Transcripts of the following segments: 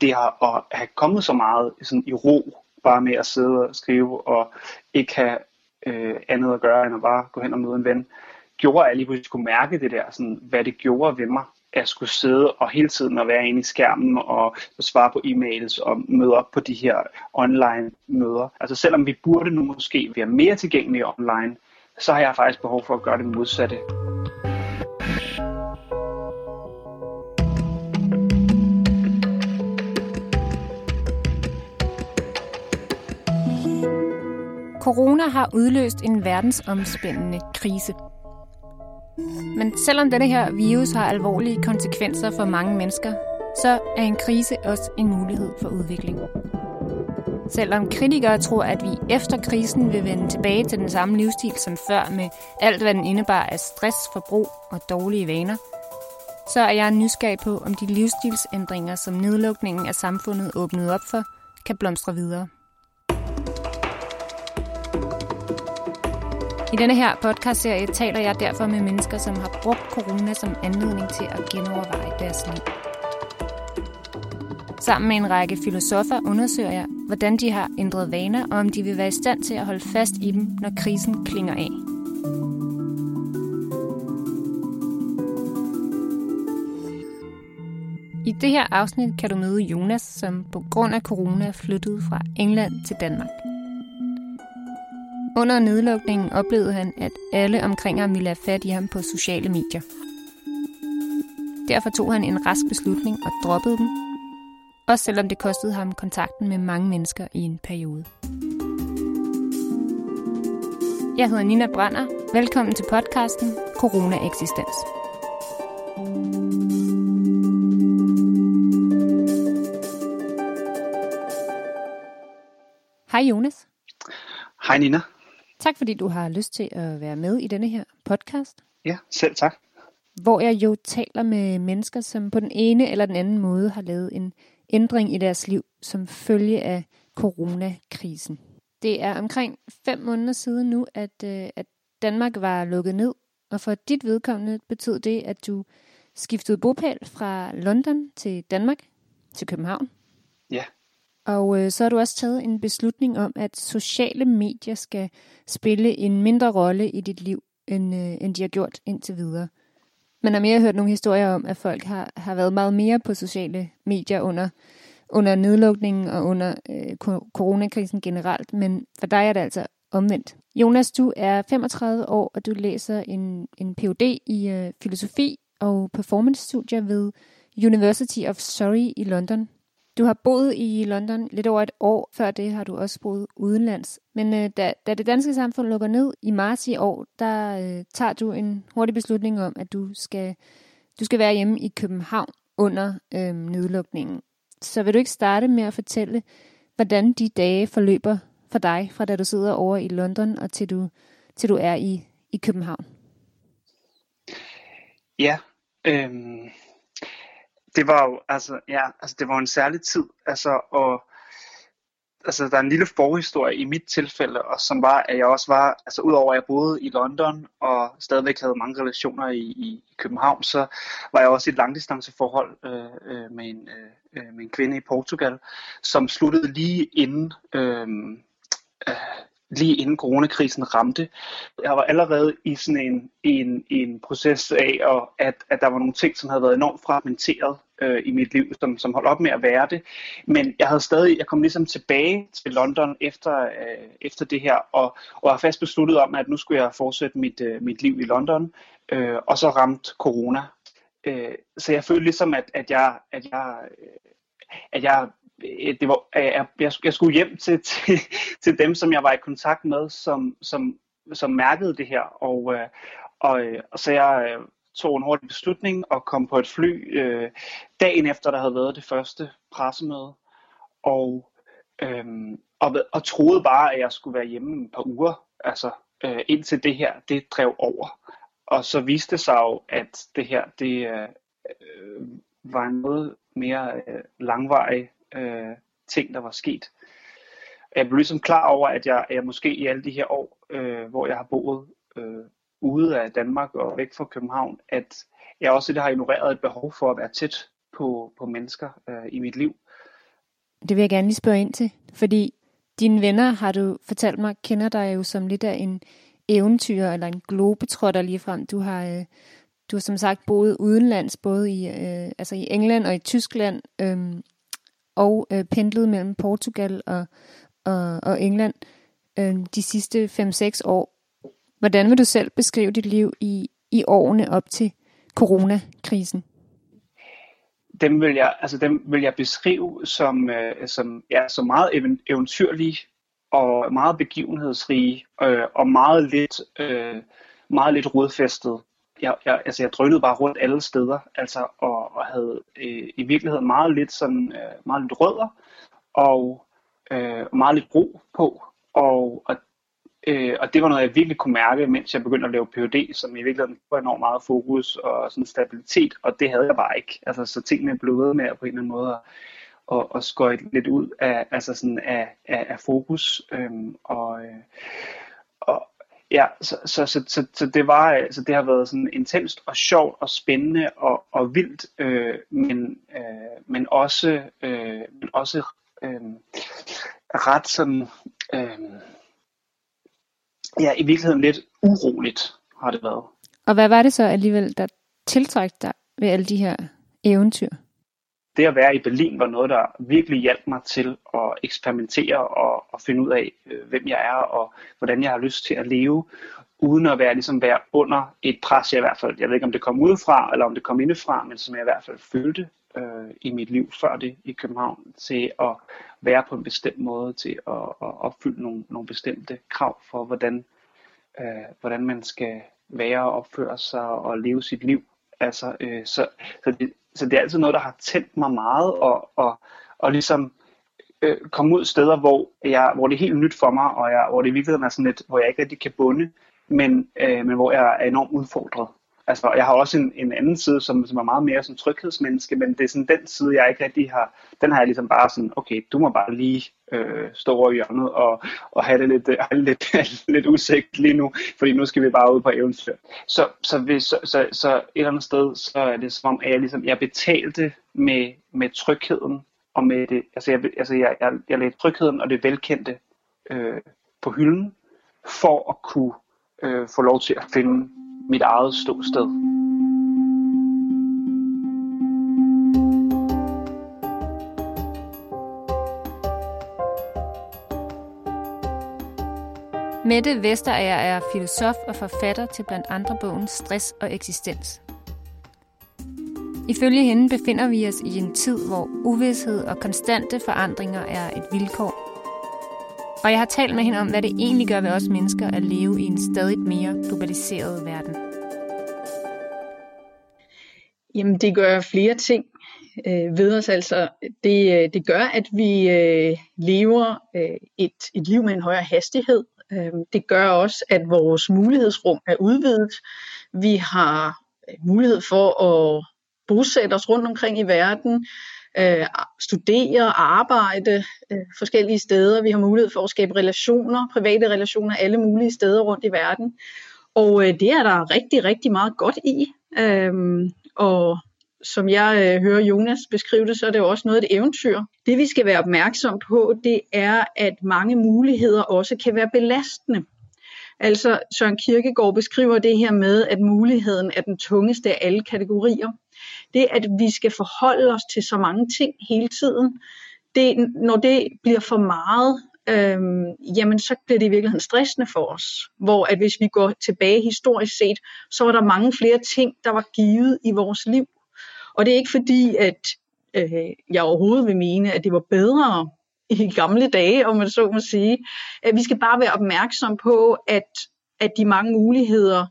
det har at have kommet så meget sådan i ro, bare med at sidde og skrive, og ikke have øh, andet at gøre, end at bare gå hen og møde en ven, gjorde, at jeg lige pludselig kunne mærke det der, sådan, hvad det gjorde ved mig, at skulle sidde og hele tiden at være inde i skærmen og svare på e-mails og møde op på de her online møder. Altså selvom vi burde nu måske være mere tilgængelige online, så har jeg faktisk behov for at gøre det modsatte. Corona har udløst en verdensomspændende krise. Men selvom denne her virus har alvorlige konsekvenser for mange mennesker, så er en krise også en mulighed for udvikling. Selvom kritikere tror, at vi efter krisen vil vende tilbage til den samme livsstil som før med alt, hvad den indebar af stress, forbrug og dårlige vaner, så er jeg nysgerrig på, om de livsstilsændringer, som nedlukningen af samfundet åbnede op for, kan blomstre videre. I denne her podcastserie taler jeg derfor med mennesker, som har brugt corona som anledning til at genoverveje deres liv. Sammen med en række filosofer undersøger jeg, hvordan de har ændret vaner, og om de vil være i stand til at holde fast i dem, når krisen klinger af. I det her afsnit kan du møde Jonas, som på grund af corona flyttede fra England til Danmark. Under nedlukningen oplevede han, at alle omkring ham ville have fat i ham på sociale medier. Derfor tog han en rask beslutning og droppede dem, også selvom det kostede ham kontakten med mange mennesker i en periode. Jeg hedder Nina Brander. Velkommen til podcasten Corona Eksistens. Hej Jonas. Hej Nina. Tak fordi du har lyst til at være med i denne her podcast. Ja, selv tak. Hvor jeg jo taler med mennesker, som på den ene eller den anden måde har lavet en ændring i deres liv som følge af coronakrisen. Det er omkring fem måneder siden nu, at, øh, at Danmark var lukket ned, og for dit vedkommende betød det, at du skiftede bopæl fra London til Danmark, til København. Og øh, så har du også taget en beslutning om, at sociale medier skal spille en mindre rolle i dit liv, end, øh, end de har gjort indtil videre. Man har mere hørt nogle historier om, at folk har, har været meget mere på sociale medier under, under nedlukningen og under øh, coronakrisen generelt, men for dig er det altså omvendt. Jonas, du er 35 år, og du læser en, en Ph.D. i øh, filosofi og performance-studier ved University of Surrey i London. Du har boet i London lidt over et år. Før det har du også boet udenlands. Men øh, da, da det danske samfund lukker ned i marts i år, der øh, tager du en hurtig beslutning om, at du skal, du skal være hjemme i København under øh, nedlukningen. Så vil du ikke starte med at fortælle, hvordan de dage forløber for dig, fra da du sidder over i London og til du, til du er i, i København? Ja, øhm, det var jo, altså, ja, altså, det var en særlig tid, altså, og altså, der er en lille forhistorie i mit tilfælde, og som var, at jeg også var, altså udover at jeg boede i London, og stadigvæk havde mange relationer i, i København, så var jeg også i et langdistanceforhold øh, øh, med, en, øh, øh, med en kvinde i Portugal, som sluttede lige inden, øh, øh, lige inden coronakrisen ramte. Jeg var allerede i sådan en, en, en proces af, og at, at der var nogle ting, som havde været enormt fragmenteret øh, i mit liv, som, som holdt op med at være det. Men jeg havde stadig, jeg kom ligesom tilbage til London efter, øh, efter det her, og, og var fast besluttet om, at nu skulle jeg fortsætte mit, øh, mit liv i London, øh, og så ramte corona. Øh, så jeg følte ligesom, at, at jeg, at jeg, øh, at jeg Øh, det var, øh, jeg, jeg, jeg skulle hjem til, til, til dem, som jeg var i kontakt med, som, som, som mærkede det her. Og, øh, og, og så jeg tog en hurtig beslutning og kom på et fly øh, dagen efter, der havde været det første pressemøde. Og, øh, og, og troede bare, at jeg skulle være hjemme et par uger, altså øh, indtil det her, det drev over. Og så viste det sig jo, at det her, det øh, var en noget mere øh, langvarig øh, ting, der var sket. Jeg blev ligesom klar over, at jeg, jeg måske i alle de her år, øh, hvor jeg har boet øh, ude af Danmark og væk fra København, at jeg også det har ignoreret et behov for at være tæt på, på mennesker øh, i mit liv. Det vil jeg gerne lige spørge ind til, fordi dine venner, har du fortalt mig, kender dig jo som lidt af en eventyr eller en globetrotter lige frem. Du har, øh, du har som sagt boet udenlands, både i, øh, altså i England og i Tyskland, øh, og øh, pendlet mellem Portugal og, og, og England øh, de sidste 5-6 år. Hvordan vil du selv beskrive dit liv i, i årene op til coronakrisen? Dem vil jeg, altså dem vil jeg beskrive som, øh, som, ja, som meget eventyrlige og meget begivenhedsrige øh, og meget lidt, øh, meget lidt rodfæstet. Jeg, jeg, altså jeg drønede bare rundt alle steder, altså og, og havde øh, i virkeligheden meget lidt sådan øh, meget lidt rødder og øh, meget lidt brug på og, og Øh, og det var noget, jeg virkelig kunne mærke, mens jeg begyndte at lave PhD, som i virkeligheden var enormt meget fokus og sådan stabilitet, og det havde jeg bare ikke. Altså, så tingene blev ved med at på en eller anden måde at, og skøjte lidt ud af, altså sådan af, af, af fokus. Øhm, og, øh, og ja, så, så, så, så, så, det var, altså det har været sådan intenst og sjovt og spændende og, og vildt, øh, men, øh, men også, øh, men også øh, ret sådan, øh, ja, i virkeligheden lidt uroligt har det været. Og hvad var det så alligevel, der tiltrækte dig ved alle de her eventyr? Det at være i Berlin var noget, der virkelig hjalp mig til at eksperimentere og, og finde ud af, øh, hvem jeg er og hvordan jeg har lyst til at leve, uden at være, ligesom være under et pres, jeg i hvert fald, jeg ved ikke om det kom udefra, eller om det kom indefra, men som jeg i hvert fald følte øh, i mit liv før det i København, til at være på en bestemt måde, til at, at opfylde nogle, nogle bestemte krav for, hvordan, øh, hvordan man skal være og opføre sig og leve sit liv. Altså, øh, så, så, det, så det er altid noget, der har tændt mig meget, og, og, og ligesom øh, komme ud steder, hvor, jeg, hvor det er helt nyt for mig, og jeg, hvor det i virkeligheden er sådan lidt, hvor jeg ikke rigtig kan bunde, men, øh, men hvor jeg er enormt udfordret. Altså, jeg har også en, en anden side, som, som er meget mere som tryghedsmenneske, men det er sådan den side, jeg ikke rigtig har, den har jeg ligesom bare sådan, okay, du må bare lige øh, stå over i hjørnet og, og have det lidt, øh, lidt, lidt udsigt lige nu, fordi nu skal vi bare ud på eventyr. Så, så, hvis, så, så, så et eller andet sted, så er det som om, at jeg, ligesom, jeg betalte med, med trygheden, og med det, altså jeg, altså jeg, jeg, jeg lagde trygheden og det velkendte øh, på hylden, for at kunne øh, få lov til at finde mit eget ståsted. Mette Vesterager er filosof og forfatter til blandt andre bogen Stress og eksistens. Ifølge hende befinder vi os i en tid, hvor uvidshed og konstante forandringer er et vilkår. Og jeg har talt med hende om, hvad det egentlig gør ved os mennesker at leve i en stadig mere globaliseret verden. Jamen, det gør flere ting øh, ved os. Altså, det, øh, det gør, at vi øh, lever øh, et, et liv med en højere hastighed. Øh, det gør også, at vores mulighedsrum er udvidet. Vi har øh, mulighed for at bosætte os rundt omkring i verden øh, studere og arbejde øh, forskellige steder. Vi har mulighed for at skabe relationer, private relationer alle mulige steder rundt i verden. Og øh, det er der rigtig, rigtig meget godt i. Øhm, og som jeg øh, hører Jonas beskrive det, så er det jo også noget af et eventyr. Det vi skal være opmærksom på, det er, at mange muligheder også kan være belastende. Altså Søren Kierkegaard beskriver det her med, at muligheden er den tungeste af alle kategorier. Det, at vi skal forholde os til så mange ting hele tiden, det, når det bliver for meget, øhm, jamen så bliver det i virkeligheden stressende for os. Hvor at hvis vi går tilbage historisk set, så var der mange flere ting, der var givet i vores liv. Og det er ikke fordi, at øh, jeg overhovedet vil mene, at det var bedre i gamle dage, om man så må sige. At vi skal bare være opmærksom på, at, at de mange muligheder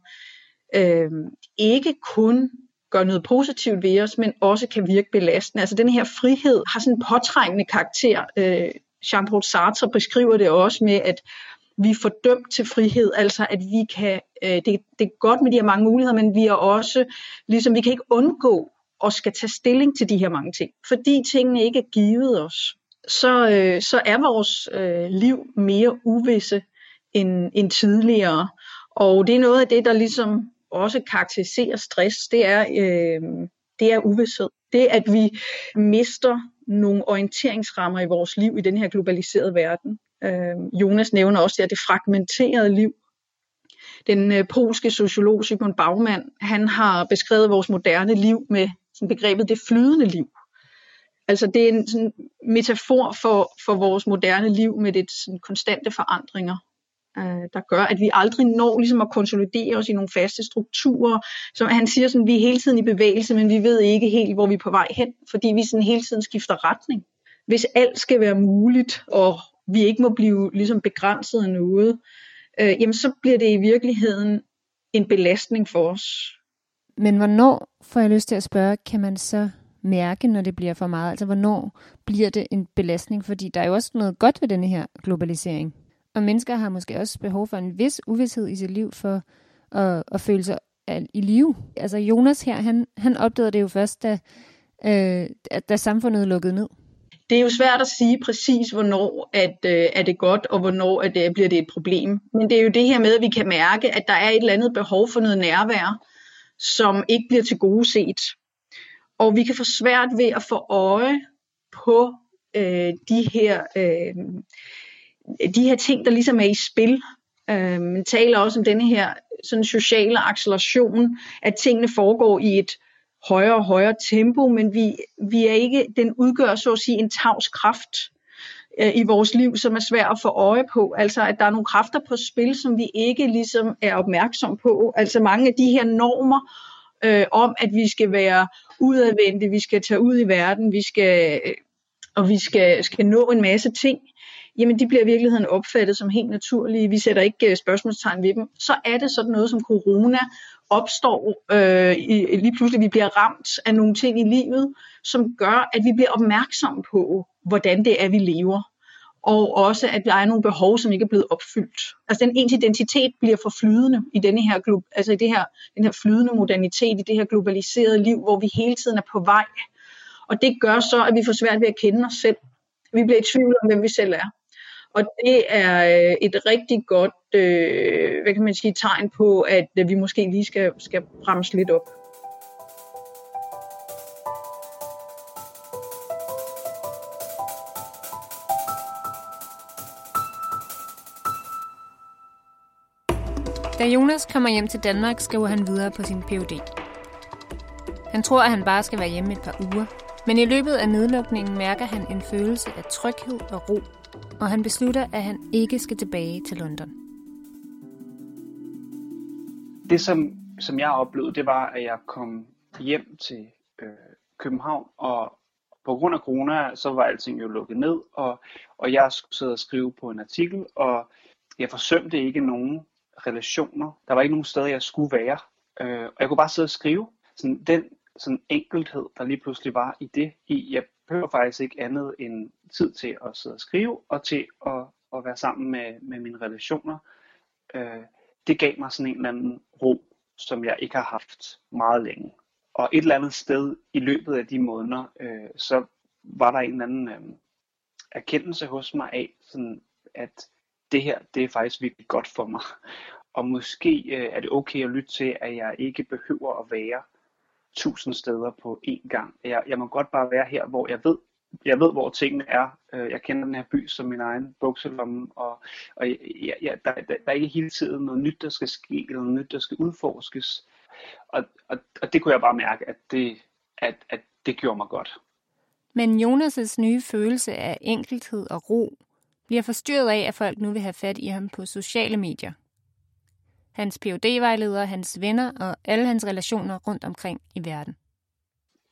øh, ikke kun gør noget positivt ved os, men også kan virke belastende. Altså den her frihed har sådan en påtrængende karakter. Øh, Jean-Paul Sartre beskriver det også med, at vi er fordømt til frihed, altså at vi kan, øh, det, det er godt med de her mange muligheder, men vi er også, ligesom vi kan ikke undgå at skal tage stilling til de her mange ting, fordi tingene ikke er givet os så, øh, så er vores øh, liv mere uvisse end, end tidligere. Og det er noget af det, der ligesom også karakteriserer stress, det er, øh, det er uvidshed. Det at vi mister nogle orienteringsrammer i vores liv i den her globaliserede verden. Øh, Jonas nævner også at det fragmenterede liv. Den øh, polske sociolog Sigmund Baumann, han har beskrevet vores moderne liv med sådan begrebet det flydende liv. Altså det er en sådan metafor for, for vores moderne liv med det sådan konstante forandringer øh, der gør, at vi aldrig når ligesom at konsolidere os i nogle faste strukturer. Som han siger sådan, at vi er hele tiden i bevægelse, men vi ved ikke helt, hvor vi er på vej hen, fordi vi sådan hele tiden skifter retning. Hvis alt skal være muligt, og vi ikke må blive ligesom begrænset af noget, øh, jamen så bliver det i virkeligheden en belastning for os. Men hvornår, får jeg lyst til at spørge, kan man så mærke, når det bliver for meget? Altså hvornår bliver det en belastning? Fordi der er jo også noget godt ved denne her globalisering. Og mennesker har måske også behov for en vis uvidshed i sit liv for at, at føle sig i live. Altså Jonas her, han, han opdagede det jo først, da, øh, da samfundet lukkede ned. Det er jo svært at sige præcis, hvornår at, øh, er det godt, og hvornår at, øh, bliver det et problem. Men det er jo det her med, at vi kan mærke, at der er et eller andet behov for noget nærvær, som ikke bliver til gode set. Og vi kan få svært ved at få øje på øh, de her øh, de her ting, der ligesom er i spil. Øh, man taler også om denne her sådan sociale acceleration, at tingene foregår i et højere og højere tempo, men vi, vi er ikke, den udgør så at sige en tavs kraft øh, i vores liv, som er svært at få øje på. Altså at der er nogle kræfter på spil, som vi ikke ligesom er opmærksom på. Altså mange af de her normer øh, om, at vi skal være udadvendte, vi skal tage ud i verden, vi skal, øh, og vi skal, skal nå en masse ting, jamen de bliver i virkeligheden opfattet som helt naturlige. Vi sætter ikke øh, spørgsmålstegn ved dem. Så er det sådan noget som corona opstår øh, i, lige pludselig, vi bliver ramt af nogle ting i livet, som gør, at vi bliver opmærksomme på, hvordan det er, vi lever. Og også, at der er nogle behov, som ikke er blevet opfyldt. Altså den ens identitet bliver for flydende i denne her, altså i det her, den her flydende modernitet, i det her globaliserede liv, hvor vi hele tiden er på vej. Og det gør så, at vi får svært ved at kende os selv. Vi bliver i tvivl om, hvem vi selv er. Og det er øh, et rigtig godt øh, hvad kan man sige, tegn på, at øh, vi måske lige skal, skal bremse lidt op. Da Jonas kommer hjem til Danmark, skriver han videre på sin Ph.D. Han tror, at han bare skal være hjemme et par uger, men i løbet af nedlukningen mærker han en følelse af tryghed og ro og han beslutter, at han ikke skal tilbage til London. Det, som, som jeg oplevede, det var, at jeg kom hjem til øh, København, og på grund af corona, så var alting jo lukket ned, og, og jeg skulle sidde og skrive på en artikel, og jeg forsømte ikke nogen relationer. Der var ikke nogen steder, jeg skulle være. Øh, og jeg kunne bare sidde og skrive. Sådan, den sådan enkelhed, der lige pludselig var i det, i jeg behøver faktisk ikke andet end tid til at sidde og skrive, og til at, at være sammen med, med mine relationer. Øh, det gav mig sådan en eller anden ro, som jeg ikke har haft meget længe. Og et eller andet sted i løbet af de måneder, øh, så var der en eller anden øh, erkendelse hos mig af, sådan, at det her, det er faktisk virkelig godt for mig. Og måske øh, er det okay at lytte til, at jeg ikke behøver at være tusind steder på én gang. Jeg, jeg må godt bare være her, hvor jeg ved, jeg ved, hvor tingene er. Øh, jeg kender den her by som min egen bukselomme, og, og ja, jeg, der, der, der er ikke hele tiden noget nyt, der skal ske, eller noget nyt, der skal udforskes. Og, og, og det kunne jeg bare mærke, at det, at, at det gjorde mig godt. Men Jonas' nye følelse af enkelhed og ro bliver forstyrret af, at folk nu vil have fat i ham på sociale medier hans phd vejleder hans venner og alle hans relationer rundt omkring i verden.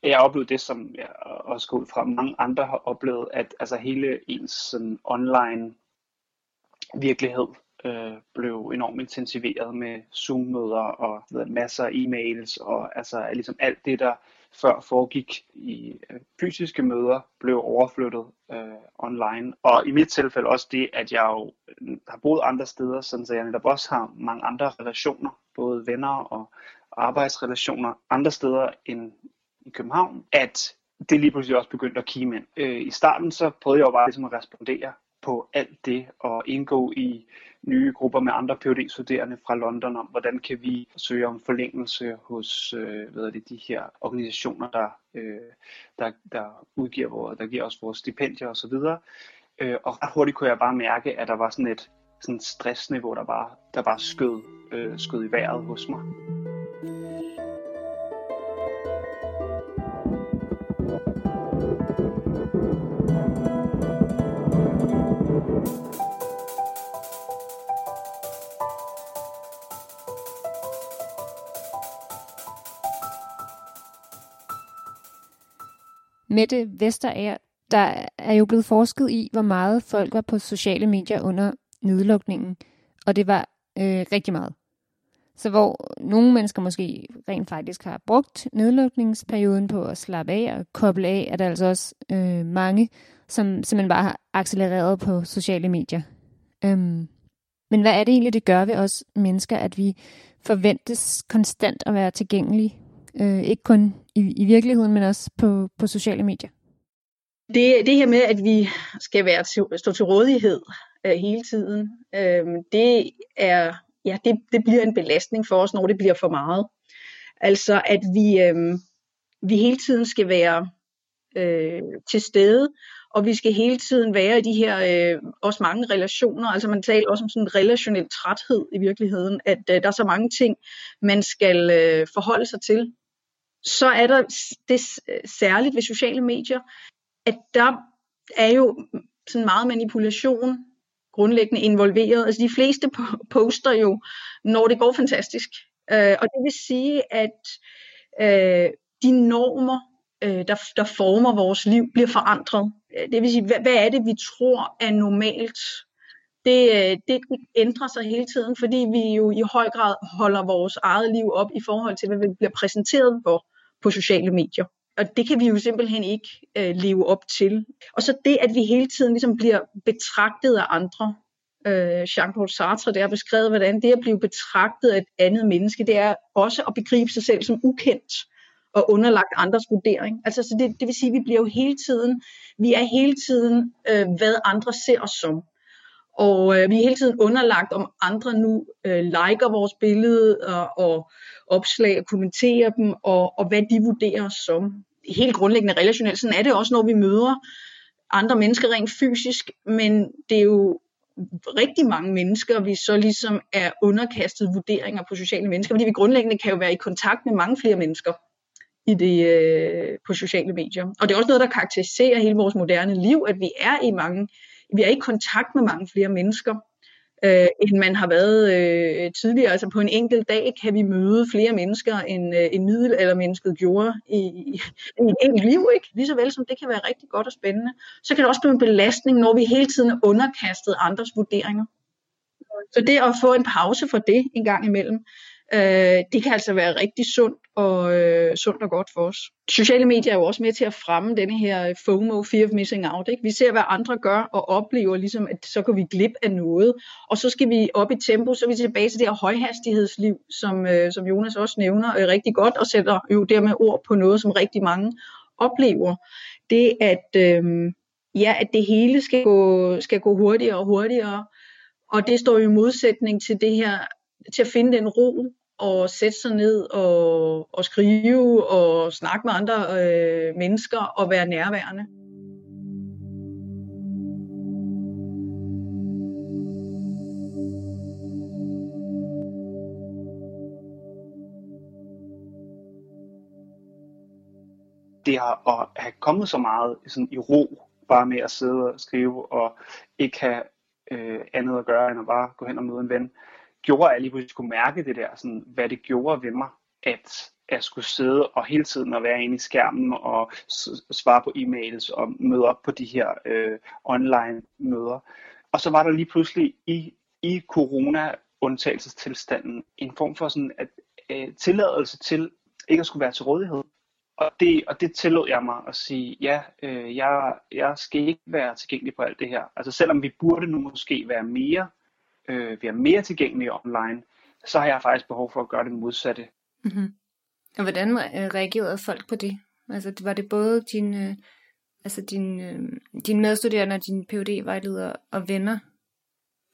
Jeg oplevede det, som jeg også går ud fra mange andre har oplevet, at altså hele ens sådan, online virkelighed øh, blev enormt intensiveret med Zoom-møder og ved, masser af e-mails og altså ligesom alt det, der før foregik i øh, fysiske møder, blev overflyttet øh, online. Og i mit tilfælde også det, at jeg jo øh, har boet andre steder, sådan så jeg netop også har mange andre relationer, både venner og arbejdsrelationer andre steder end i København, at det lige pludselig også begyndte at kime ind. Øh, I starten så prøvede jeg jo bare ligesom at respondere på alt det og indgå i nye grupper med andre phd studerende fra London om, hvordan kan vi søge om forlængelse hos øh, hvad det, de her organisationer, der, øh, der, der udgiver vores, der giver os vores stipendier osv. Øh, og hurtigt kunne jeg bare mærke, at der var sådan et sådan stressniveau, der bare, der bare skød, øh, skød i vejret hos mig. Mette Vesterager, der er jo blevet forsket i, hvor meget folk var på sociale medier under nedlukningen, og det var øh, rigtig meget. Så hvor nogle mennesker måske rent faktisk har brugt nedlukningsperioden på at slappe af og koble af, er der altså også øh, mange, som simpelthen bare har accelereret på sociale medier. Øhm, men hvad er det egentlig, det gør ved os mennesker, at vi forventes konstant at være tilgængelige? Øh, ikke kun i, i virkeligheden, men også på, på sociale medier. Det, det her med, at vi skal være til, stå til rådighed øh, hele tiden, øh, det er ja, det, det bliver en belastning for os, når det bliver for meget. Altså at vi, øh, vi hele tiden skal være øh, til stede, og vi skal hele tiden være i de her øh, også mange relationer. Altså man taler også om sådan en relationel træthed i virkeligheden, at øh, der er så mange ting, man skal øh, forholde sig til. Så er der det særligt ved sociale medier, at der er jo sådan meget manipulation grundlæggende involveret. Altså de fleste poster jo, når det går fantastisk. Øh, og det vil sige, at øh, de normer, øh, der, der former vores liv, bliver forandret. Øh, det vil sige, hvad, hvad er det, vi tror er normalt? Det, øh, det ændrer sig hele tiden, fordi vi jo i høj grad holder vores eget liv op i forhold til, hvad vi bliver præsenteret for på sociale medier. Og det kan vi jo simpelthen ikke øh, leve op til. Og så det, at vi hele tiden ligesom bliver betragtet af andre. Øh, Jean-Paul Sartre der har beskrevet, hvordan det at blive betragtet af et andet menneske, det er også at begribe sig selv som ukendt og underlagt andres vurdering. Altså, så det, det vil sige, at vi bliver jo hele tiden, vi er hele tiden, øh, hvad andre ser os som. Og øh, vi er hele tiden underlagt, om andre nu øh, liker vores billede og, og opslag og kommenterer dem, og, og hvad de vurderer os som. Helt grundlæggende relationelt. Sådan er det også, når vi møder andre mennesker rent fysisk, men det er jo rigtig mange mennesker, vi så ligesom er underkastet vurderinger på sociale mennesker, fordi vi grundlæggende kan jo være i kontakt med mange flere mennesker i det, øh, på sociale medier. Og det er også noget, der karakteriserer hele vores moderne liv, at vi er i mange vi er i kontakt med mange flere mennesker, øh, end man har været øh, tidligere. Altså på en enkelt dag kan vi møde flere mennesker, end øh, en middelaldermennesket gjorde i, i, i et enkelt liv. Ikke? Ligesåvel så som det kan være rigtig godt og spændende, så kan det også blive en belastning, når vi hele tiden er underkastet andres vurderinger. Så det at få en pause for det en gang imellem, øh, det kan altså være rigtig sundt og, øh, sundt og godt for os. Sociale medier er jo også med til at fremme denne her øh, FOMO, Fear of Missing Out. Ikke? Vi ser, hvad andre gør og oplever, ligesom, at så kan vi glip af noget. Og så skal vi op i tempo, så er vi tilbage til det her højhastighedsliv, som, øh, som Jonas også nævner øh, rigtig godt, og sætter jo dermed ord på noget, som rigtig mange oplever. Det at, øh, ja, at det hele skal gå, skal gå hurtigere og hurtigere, og det står i modsætning til det her til at finde den ro og sætte sig ned og, og skrive og snakke med andre øh, mennesker og være nærværende. det har at have kommet så meget sådan i ro, bare med at sidde og skrive, og ikke have øh, andet at gøre, end at bare gå hen og møde en ven gjorde, at jeg lige pludselig skulle mærke det der, sådan, hvad det gjorde ved mig, at jeg skulle sidde og hele tiden at være inde i skærmen og svare på e-mails og møde op på de her øh, online møder. Og så var der lige pludselig i, i corona undtagelsestilstanden en form for sådan at øh, tilladelse til ikke at skulle være til rådighed. Og det, og det tillod jeg mig at sige, ja, øh, jeg, jeg skal ikke være tilgængelig på alt det her. Altså selvom vi burde nu måske være mere øh, være mere tilgængelige online, så har jeg faktisk behov for at gøre det modsatte. Mm-hmm. Og hvordan øh, reagerede folk på det? Altså var det både dine øh, altså din, øh, din medstuderende, din phd vejleder og venner,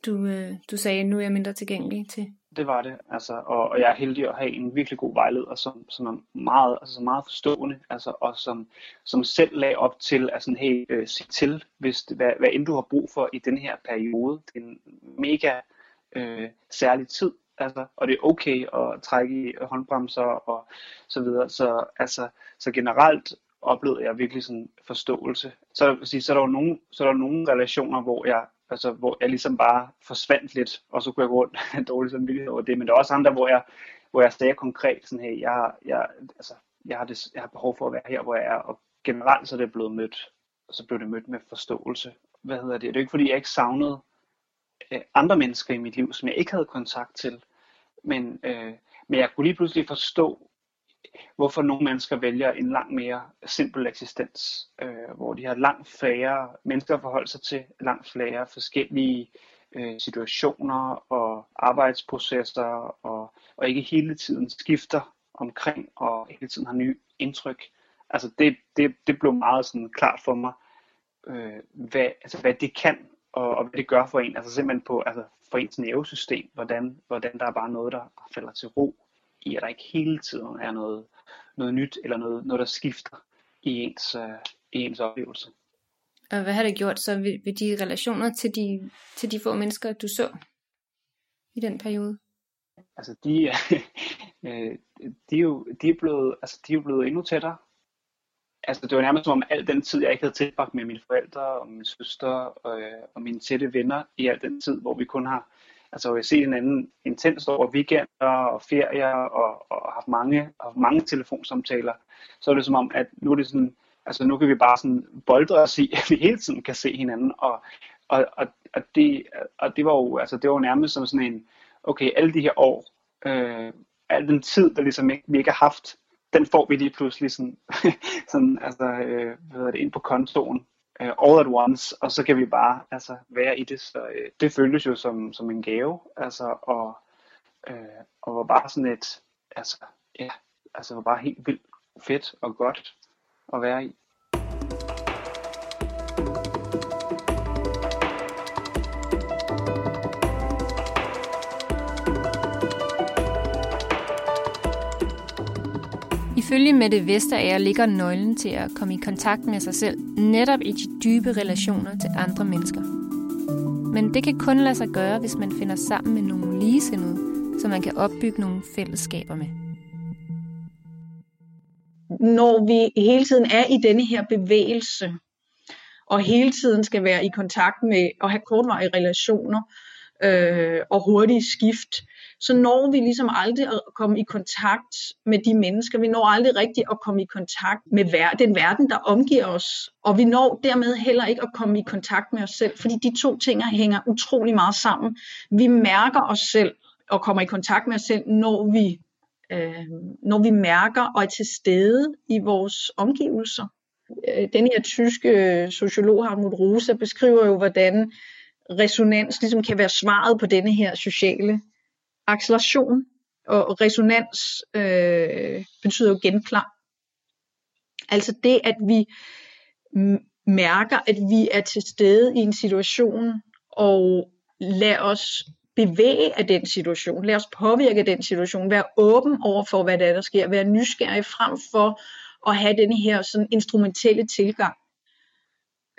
du, øh, du sagde, nu er jeg mindre tilgængelig til? Det var det, altså, og, og jeg er heldig at have en virkelig god vejleder, som, som er meget, altså, meget forstående, altså, og som, som selv lagde op til at sådan, hey, øh, sig til, hvis det, hvad, hvad end du har brug for i den her periode. Det er en mega øh, særlig tid, altså, og det er okay at trække i håndbremser og så videre. Så, altså, så generelt oplevede jeg virkelig sådan forståelse. Så, sige, så er der jo nogle, så er der nogle relationer, hvor jeg altså, hvor jeg ligesom bare forsvandt lidt, og så kunne jeg gå rundt en dårlig samvittighed over det. Men der er også andre, hvor jeg, hvor jeg sagde konkret sådan, her, jeg, jeg, altså, jeg, har det, jeg har behov for at være her, hvor jeg er, og generelt så er det blevet mødt, så blev det mødt med forståelse. Hvad hedder det? Det er jo ikke fordi, jeg ikke savnede øh, andre mennesker i mit liv, som jeg ikke havde kontakt til, men, øh, men jeg kunne lige pludselig forstå, hvorfor nogle mennesker vælger en langt mere simpel eksistens, øh, hvor de har langt færre mennesker at forholde sig til, langt flere forskellige øh, situationer og arbejdsprocesser, og, og ikke hele tiden skifter omkring, og hele tiden har nye indtryk. Altså det, det, det blev meget sådan klart for mig, øh, hvad, altså hvad det kan, og, og hvad det gør for en, altså simpelthen på, altså for ens nervesystem, hvordan, hvordan der er bare noget, der falder til ro, i, at der ikke hele tiden er noget, noget nyt, eller noget, noget der skifter i ens, uh, i ens oplevelse. Og hvad har det gjort så ved, ved de relationer til de, til de få mennesker, du så i den periode? Altså, de, øh, de, er jo, de, er blevet, altså, de er blevet endnu tættere. Altså, det var nærmest som om al den tid, jeg ikke havde tilbragt med mine forældre og min søster og, øh, og mine tætte venner i al den tid, hvor vi kun har Altså jeg set anden intens over weekender og ferier og, og haft mange, og mange telefonsamtaler, så er det som om, at nu er det sådan, altså nu kan vi bare sådan boldre os i, at vi hele tiden kan se hinanden, og, og, og, og, det, og det var jo, altså det var jo nærmest som sådan en, okay, alle de her år, øh, al den tid, der ligesom ikke, vi ikke har haft, den får vi lige pludselig sådan, sådan altså, øh, hvad hedder det, ind på kontoen, uh, all at once, og så kan vi bare altså, være i det. Så uh, det føltes jo som, som en gave, altså, og, uh, og var bare sådan et, altså, ja, altså var bare helt vildt fedt og godt at være i. Ifølge Mette Vesterager ligger nøglen til at komme i kontakt med sig selv netop i de dybe relationer til andre mennesker. Men det kan kun lade sig gøre, hvis man finder sammen med nogle ligesindede, så man kan opbygge nogle fællesskaber med. Når vi hele tiden er i denne her bevægelse, og hele tiden skal være i kontakt med og have kortvarige relationer øh, og hurtige skift, så når vi ligesom aldrig at komme i kontakt med de mennesker. Vi når aldrig rigtigt at komme i kontakt med ver- den verden, der omgiver os. Og vi når dermed heller ikke at komme i kontakt med os selv, fordi de to ting hænger utrolig meget sammen. Vi mærker os selv og kommer i kontakt med os selv, når vi, øh, når vi mærker og er til stede i vores omgivelser. Øh, den her tyske øh, sociolog Hartmut Rosa beskriver jo, hvordan resonans ligesom kan være svaret på denne her sociale acceleration og resonans øh, betyder jo genklang. Altså det, at vi mærker, at vi er til stede i en situation, og lad os bevæge af den situation, lad os påvirke af den situation, være åben over for, hvad der, er, der sker, være nysgerrig frem for at have den her sådan instrumentelle tilgang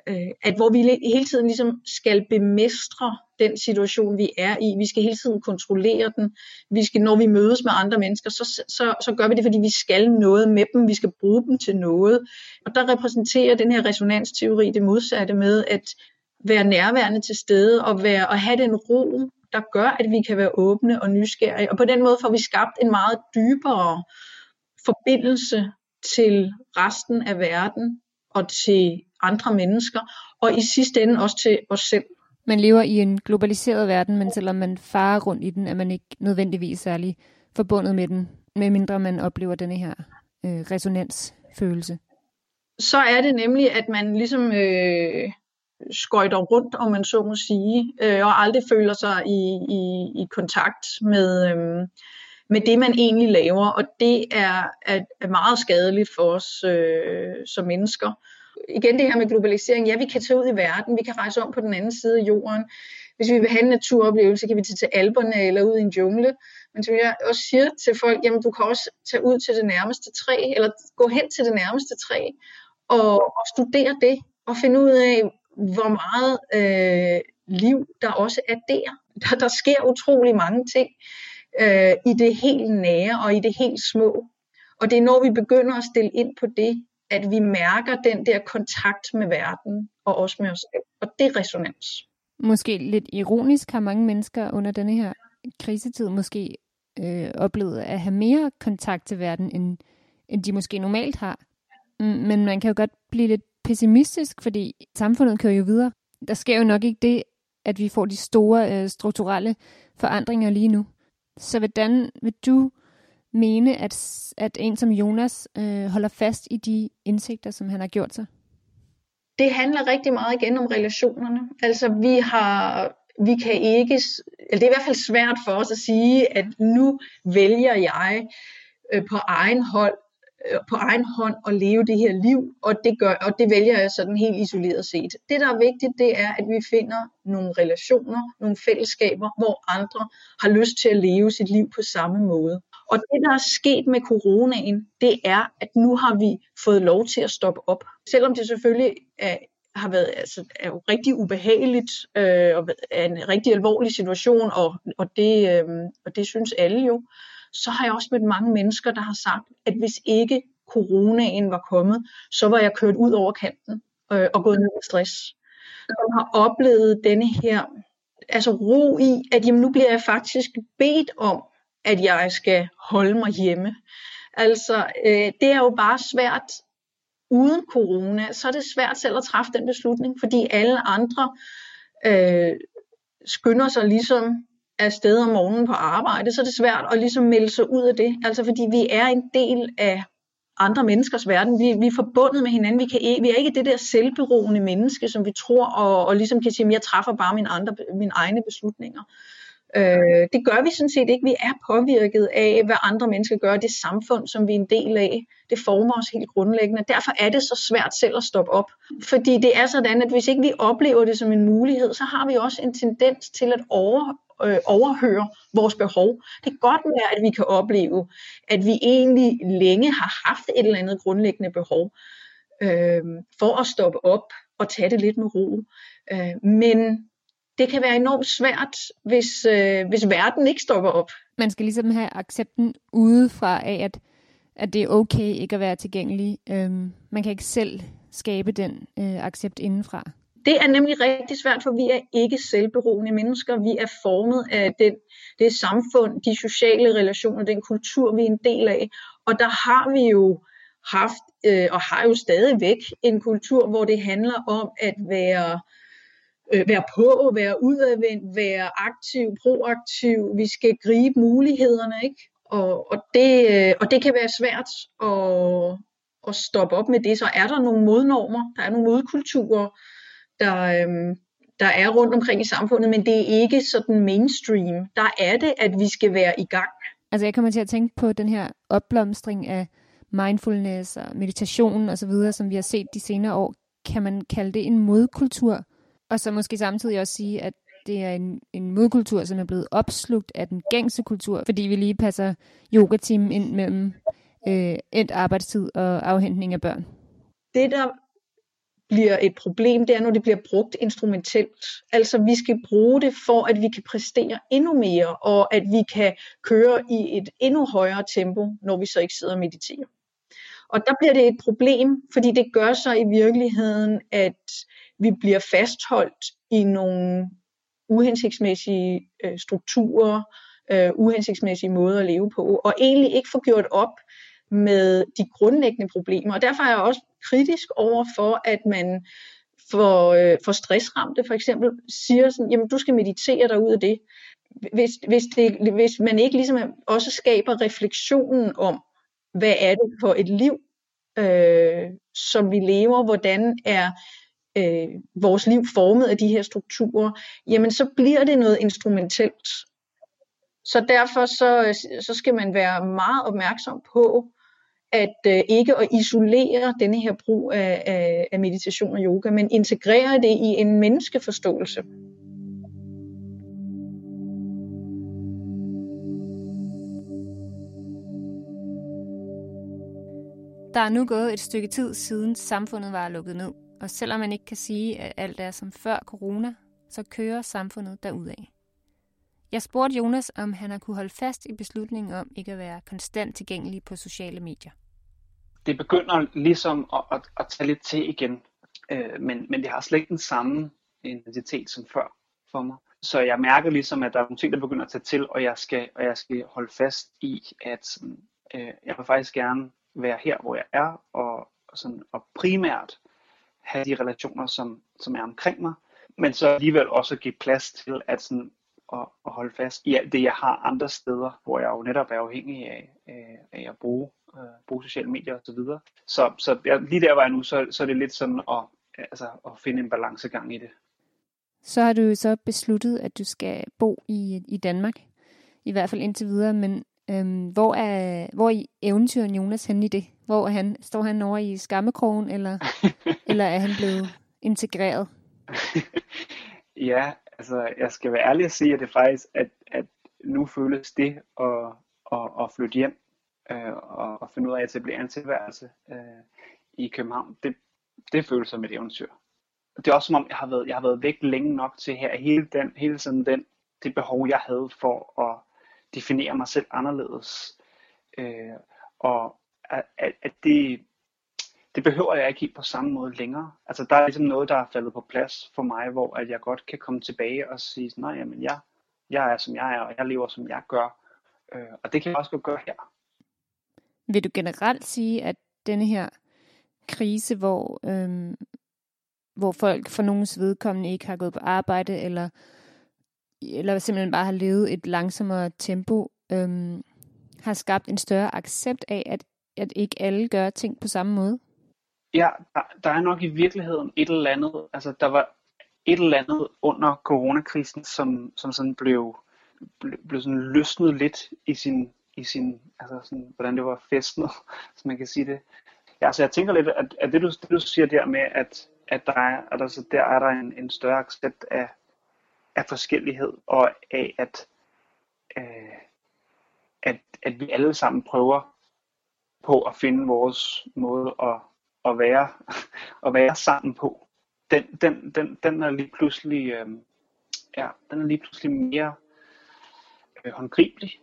øh, at hvor vi hele tiden ligesom skal bemestre den situation, vi er i. Vi skal hele tiden kontrollere den. Vi skal, når vi mødes med andre mennesker, så, så, så gør vi det, fordi vi skal noget med dem. Vi skal bruge dem til noget. Og der repræsenterer den her resonansteori det modsatte med at være nærværende til stede og, være, og have den ro, der gør, at vi kan være åbne og nysgerrige. Og på den måde får vi skabt en meget dybere forbindelse til resten af verden og til andre mennesker, og i sidste ende også til os selv. Man lever i en globaliseret verden, men selvom man farer rundt i den, er man ikke nødvendigvis særlig forbundet med den, medmindre man oplever denne her øh, resonansfølelse. Så er det nemlig, at man ligesom øh, skøjter rundt, om man så må sige, øh, og aldrig føler sig i, i, i kontakt med, øh, med det, man egentlig laver. Og det er, er, er meget skadeligt for os øh, som mennesker igen det her med globalisering, ja, vi kan tage ud i verden, vi kan rejse om på den anden side af jorden. Hvis vi vil have en naturoplevelse, kan vi tage til Alperne eller ud i en jungle. Men som jeg også siger til folk, jamen du kan også tage ud til det nærmeste træ, eller gå hen til det nærmeste træ, og, og studere det, og finde ud af, hvor meget øh, liv der også er der. der. Der sker utrolig mange ting øh, i det helt nære og i det helt små. Og det er når vi begynder at stille ind på det, at vi mærker den der kontakt med verden og også med os selv. Og det er resonans. Måske lidt ironisk har mange mennesker under denne her krisetid måske øh, oplevet at have mere kontakt til verden, end, end de måske normalt har. Mm, men man kan jo godt blive lidt pessimistisk, fordi samfundet kører jo videre. Der sker jo nok ikke det, at vi får de store øh, strukturelle forandringer lige nu. Så hvordan vil du mene, at, at en som Jonas øh, holder fast i de indsigter, som han har gjort sig? Det handler rigtig meget igen om relationerne. Altså vi har, vi kan ikke, eller det er i hvert fald svært for os at sige, at nu vælger jeg øh, på egen hold Øh, på egen hånd at leve det her liv, og det, gør, og det vælger jeg sådan helt isoleret set. Det, der er vigtigt, det er, at vi finder nogle relationer, nogle fællesskaber, hvor andre har lyst til at leve sit liv på samme måde. Og det, der er sket med coronaen, det er, at nu har vi fået lov til at stoppe op. Selvom det selvfølgelig er, har været altså, er jo rigtig ubehageligt øh, og er en rigtig alvorlig situation, og, og, det, øh, og det synes alle jo så har jeg også mødt mange mennesker, der har sagt, at hvis ikke coronaen var kommet, så var jeg kørt ud over kanten øh, og gået ned med stress. Som har oplevet denne her altså ro i, at jamen, nu bliver jeg faktisk bedt om, at jeg skal holde mig hjemme. Altså, øh, det er jo bare svært uden corona, så er det svært selv at træffe den beslutning, fordi alle andre øh, skynder sig ligesom afsted om morgenen på arbejde, så er det svært at ligesom melde sig ud af det. Altså fordi vi er en del af andre menneskers verden. Vi, vi er forbundet med hinanden. Vi, kan, vi er ikke det der selvberoende menneske, som vi tror, og, og ligesom kan sige, at jeg træffer bare mine, andre, mine egne beslutninger. Øh, Øh, det gør vi sådan set ikke. Vi er påvirket af, hvad andre mennesker gør. Det samfund, som vi er en del af, det former os helt grundlæggende. Derfor er det så svært selv at stoppe op. Fordi det er sådan, at hvis ikke vi oplever det som en mulighed, så har vi også en tendens til at over, øh, overhøre vores behov. Det kan godt være, at vi kan opleve, at vi egentlig længe har haft et eller andet grundlæggende behov øh, for at stoppe op og tage det lidt med ro. Øh, men det kan være enormt svært, hvis, øh, hvis verden ikke stopper op. Man skal ligesom have accepten udefra af, at, at det er okay ikke at være tilgængelig. Øhm, man kan ikke selv skabe den øh, accept indenfra. Det er nemlig rigtig svært, for vi er ikke selvberoende mennesker. Vi er formet af den, det samfund, de sociale relationer, den kultur, vi er en del af. Og der har vi jo haft, øh, og har jo stadigvæk, en kultur, hvor det handler om at være øh, Øh, være på, være udadvendt, være aktiv, proaktiv. Vi skal gribe mulighederne, ikke? Og, og, det, øh, og det kan være svært at, at stoppe op med det. Så er der nogle modnormer, der er nogle modkulturer, der, øh, der er rundt omkring i samfundet, men det er ikke sådan mainstream. Der er det, at vi skal være i gang. Altså jeg kommer til at tænke på den her opblomstring af mindfulness og meditation og så videre, som vi har set de senere år. Kan man kalde det en modkultur? Og så måske samtidig også sige, at det er en, en modkultur, som er blevet opslugt af den gængse kultur, fordi vi lige passer yogatimen ind mellem øh, endt arbejdstid og afhentning af børn. Det, der bliver et problem, det er, når det bliver brugt instrumentelt. Altså vi skal bruge det for, at vi kan præstere endnu mere, og at vi kan køre i et endnu højere tempo, når vi så ikke sidder og mediterer. Og der bliver det et problem, fordi det gør så i virkeligheden, at vi bliver fastholdt i nogle uhensigtsmæssige øh, strukturer, øh, uhensigtsmæssige måder at leve på, og egentlig ikke får gjort op med de grundlæggende problemer. Og derfor er jeg også kritisk over for, at man for, øh, for stressramte for eksempel siger sådan, jamen du skal meditere dig ud af det. Hvis, hvis, det, hvis man ikke ligesom også skaber refleksionen om, hvad er det for et liv, øh, som vi lever, hvordan er øh, vores liv formet af de her strukturer, jamen så bliver det noget instrumentelt. Så derfor så, så skal man være meget opmærksom på, at øh, ikke at isolere denne her brug af, af, af meditation og yoga, men integrere det i en menneskeforståelse. Der er nu gået et stykke tid siden samfundet var lukket ned, og selvom man ikke kan sige, at alt er som før corona, så kører samfundet derudad. Jeg spurgte Jonas, om han har kunne holde fast i beslutningen om ikke at være konstant tilgængelig på sociale medier. Det begynder ligesom at, at, at tage lidt til igen, øh, men, men det har slet ikke den samme intensitet som før for mig. Så jeg mærker ligesom, at der er nogle ting, der begynder at tage til, og jeg skal, og jeg skal holde fast i, at øh, jeg vil faktisk gerne være her, hvor jeg er, og, og, sådan, og primært have de relationer, som, som er omkring mig, men så alligevel også give plads til at, sådan, at, at holde fast i alt det, jeg har andre steder, hvor jeg jo netop er afhængig af, øh, af, at bruge, uh, bruge sociale medier osv. Så, videre. så, så jeg, lige der var jeg nu, så, så er det lidt sådan at, altså, at finde en balancegang i det. Så har du så besluttet, at du skal bo i, i Danmark, i hvert fald indtil videre, men Øhm, hvor, er, hvor er eventyren Jonas henne i det? Hvor er han? Står han over i skammekrogen, eller, eller er han blevet integreret? ja, altså jeg skal være ærlig og sige, at det faktisk, at, at nu føles det at, at, at flytte hjem øh, og, og finde ud af at etablere en tilværelse øh, i København, det, det føles som et eventyr. Det er også som om, jeg har været, jeg har været væk længe nok til her, hele, den, hele sådan den, det behov, jeg havde for at definere mig selv anderledes. Øh, og at, at det, det behøver jeg ikke helt på samme måde længere. Altså der er ligesom noget, der er faldet på plads for mig, hvor at jeg godt kan komme tilbage og sige, nej, jamen jeg, jeg er som jeg er, og jeg lever som jeg gør. Øh, og det kan jeg også godt gøre her. Vil du generelt sige, at denne her krise, hvor, øhm, hvor folk for nogens vedkommende ikke har gået på arbejde, eller eller simpelthen bare har levet et langsommere tempo, øhm, har skabt en større accept af, at, at ikke alle gør ting på samme måde? Ja, der, der er nok i virkeligheden et eller andet, altså der var et eller andet under coronakrisen, som, som sådan blev, blev, blev sådan løsnet lidt i sin, i sin altså sådan, hvordan det var festnet, som man kan sige det. Ja, så jeg tænker lidt, at, at det, du, det du siger der med, at, at der er, at altså, der er der en, en større accept af, af forskellighed, og af at, øh, at, at vi alle sammen prøver på at finde vores måde at, at, være, at være sammen på. Den, den, den, den er lige pludselig, øh, ja, den er lige pludselig mere øh, håndgribelig,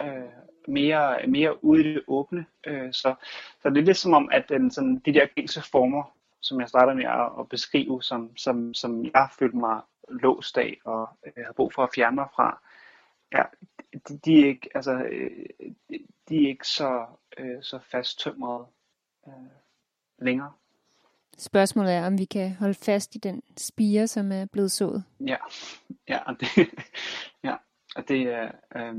øh, mere, mere ude i det åbne. Øh, så, så det er lidt som om, at den, sådan, de der gængse former, som jeg starter med at, at beskrive, som, som, som jeg følte mig låst af og øh, har brug for at fjerne mig fra, ja, de, de er ikke, altså, øh, de er ikke så, øh, så fasttømrede øh, længere. Spørgsmålet er, om vi kan holde fast i den spire, som er blevet sået. Ja, ja, og det, ja, og det, er, øh,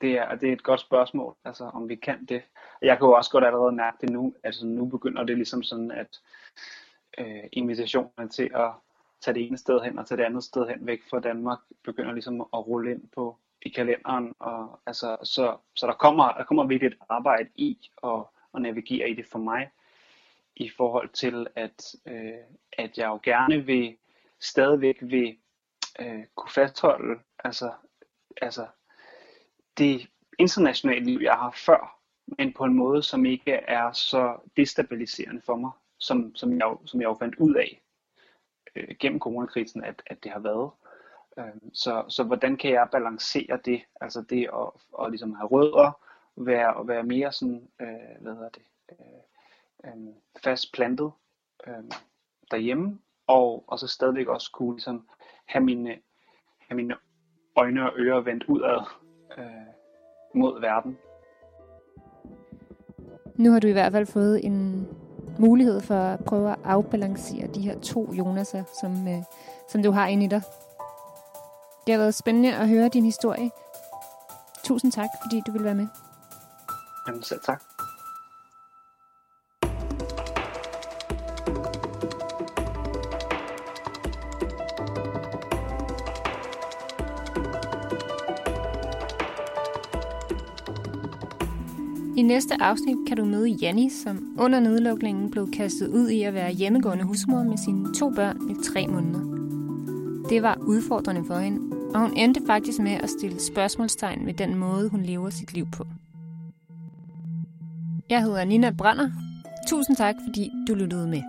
det, er, det er et godt spørgsmål, altså om vi kan det. Jeg kan jo også godt allerede mærke det nu, altså nu begynder det ligesom sådan, at øh, invitationen til at tage det ene sted hen og tage det andet sted hen væk fra Danmark, begynder ligesom at rulle ind på i kalenderen. Og, altså, så, så der kommer, der kommer virkelig et arbejde i at, at navigere i det for mig, i forhold til, at, øh, at jeg jo gerne vil stadigvæk vil øh, kunne fastholde altså, altså det internationale liv, jeg har før, men på en måde, som ikke er så destabiliserende for mig, som, som, jeg, som jeg jo fandt ud af øh, gennem coronakrisen, at, at det har været. Øh, så, så hvordan kan jeg balancere det, altså det at, at ligesom have rødder, være, og være mere sådan, øh, hvad hedder det, øh, øh, fast plantet øh, derhjemme, og, og så stadigvæk også kunne ligesom have mine, have mine øjne og ører vendt udad øh, mod verden. Nu har du i hvert fald fået en mulighed for at prøve at afbalancere de her to Jonas'er, som, øh, som du har inde i dig. Det har været spændende at høre din historie. Tusind tak, fordi du vil være med. Jamen selv tak. Næste afsnit kan du møde Janni, som under nedlukningen blev kastet ud i at være hjemmegående husmor med sine to børn i tre måneder. Det var udfordrende for hende, og hun endte faktisk med at stille spørgsmålstegn ved den måde, hun lever sit liv på. Jeg hedder Nina Brander. Tusind tak, fordi du lyttede med.